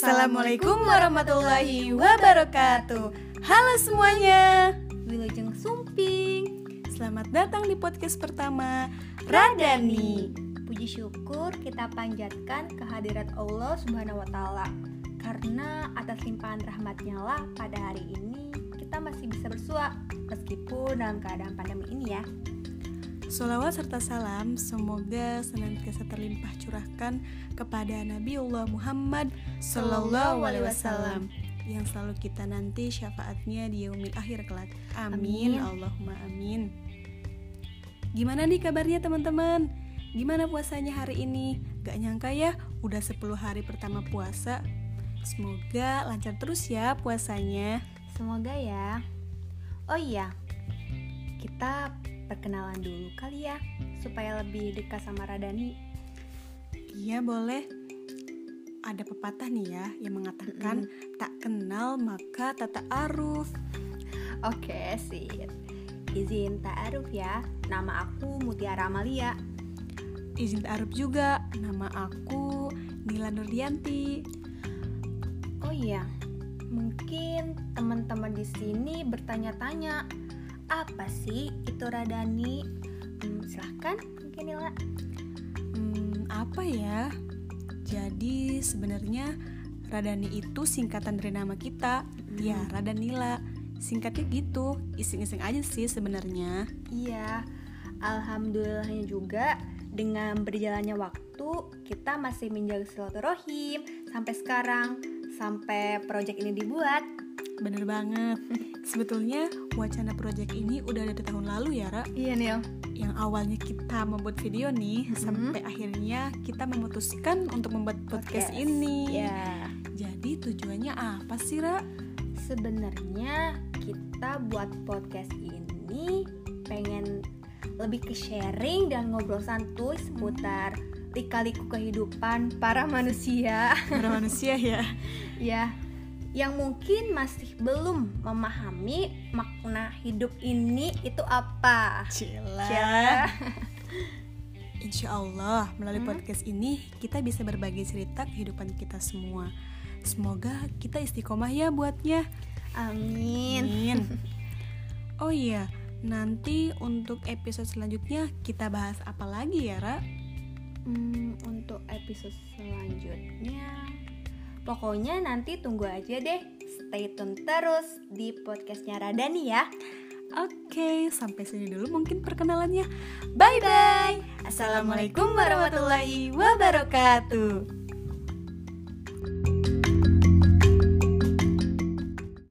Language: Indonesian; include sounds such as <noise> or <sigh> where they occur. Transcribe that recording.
Assalamualaikum warahmatullahi wabarakatuh. Halo semuanya. Wilujeng Sumping. Selamat datang di podcast pertama Radani Puji syukur kita panjatkan kehadirat Allah Subhanahu wa taala. Karena atas limpahan rahmatnya lah pada hari ini kita masih bisa bersua meskipun dalam keadaan pandemi ini ya. Salawat serta salam semoga senantiasa terlimpah curahkan kepada Nabiullah Muhammad Sallallahu Alaihi Wasallam yang selalu kita nanti syafaatnya di yaumil akhir kelak. Amin. Amin. Allahumma amin. Gimana nih kabarnya teman-teman? Gimana puasanya hari ini? Gak nyangka ya, udah 10 hari pertama puasa. Semoga lancar terus ya puasanya. Semoga ya. Oh iya, kita perkenalan dulu kali ya supaya lebih dekat sama Radani. Iya boleh. Ada pepatah nih ya yang mengatakan tak kenal maka tak ta'aruf. Oke, sip. Izin ta'aruf ya. Nama aku Mutiara Amalia. Izin ta'aruf juga, nama aku Nila Nurdianti. Oh iya, mungkin teman-teman di sini bertanya-tanya, apa sih itu Radani? Hmm, silahkan, mungkin Nila. Hmm, apa ya? Jadi sebenarnya Radani itu singkatan dari nama kita. Ya, Radanila. Singkatnya gitu, iseng-iseng aja sih sebenarnya. Iya, alhamdulillahnya juga dengan berjalannya waktu kita masih menjaga silaturahim sampai sekarang sampai proyek ini dibuat. Bener banget. Sebetulnya wacana proyek ini udah dari tahun lalu ya, Ra. Iya Nil. yang awalnya kita membuat video nih Mhm. sampai akhirnya kita memutuskan untuk membuat podcast, Podcast. ini. Ya, Jadi tujuannya apa sih, Ra? sebenarnya kita buat podcast ini pengen lebih ke sharing dan ngobrol santuy seputar lika-liku kehidupan para manusia. Para manusia ya. <laughs> ya yang mungkin masih belum memahami makna hidup ini itu apa Cila. ya <laughs> Insya Allah melalui Hmm. podcast ini kita bisa berbagi cerita kehidupan kita semua. Semoga kita istiqomah ya buatnya. amin Amin. <laughs> Oh iya, nanti untuk episode selanjutnya kita bahas apa lagi ya, Ra? Hmm, untuk episode selanjutnya pokoknya nanti tunggu aja deh stay tune terus di podcastnya Radani ya Oke, sampai sini dulu mungkin perkenalannya. Bye bye. Assalamualaikum warahmatullahi wabarakatuh.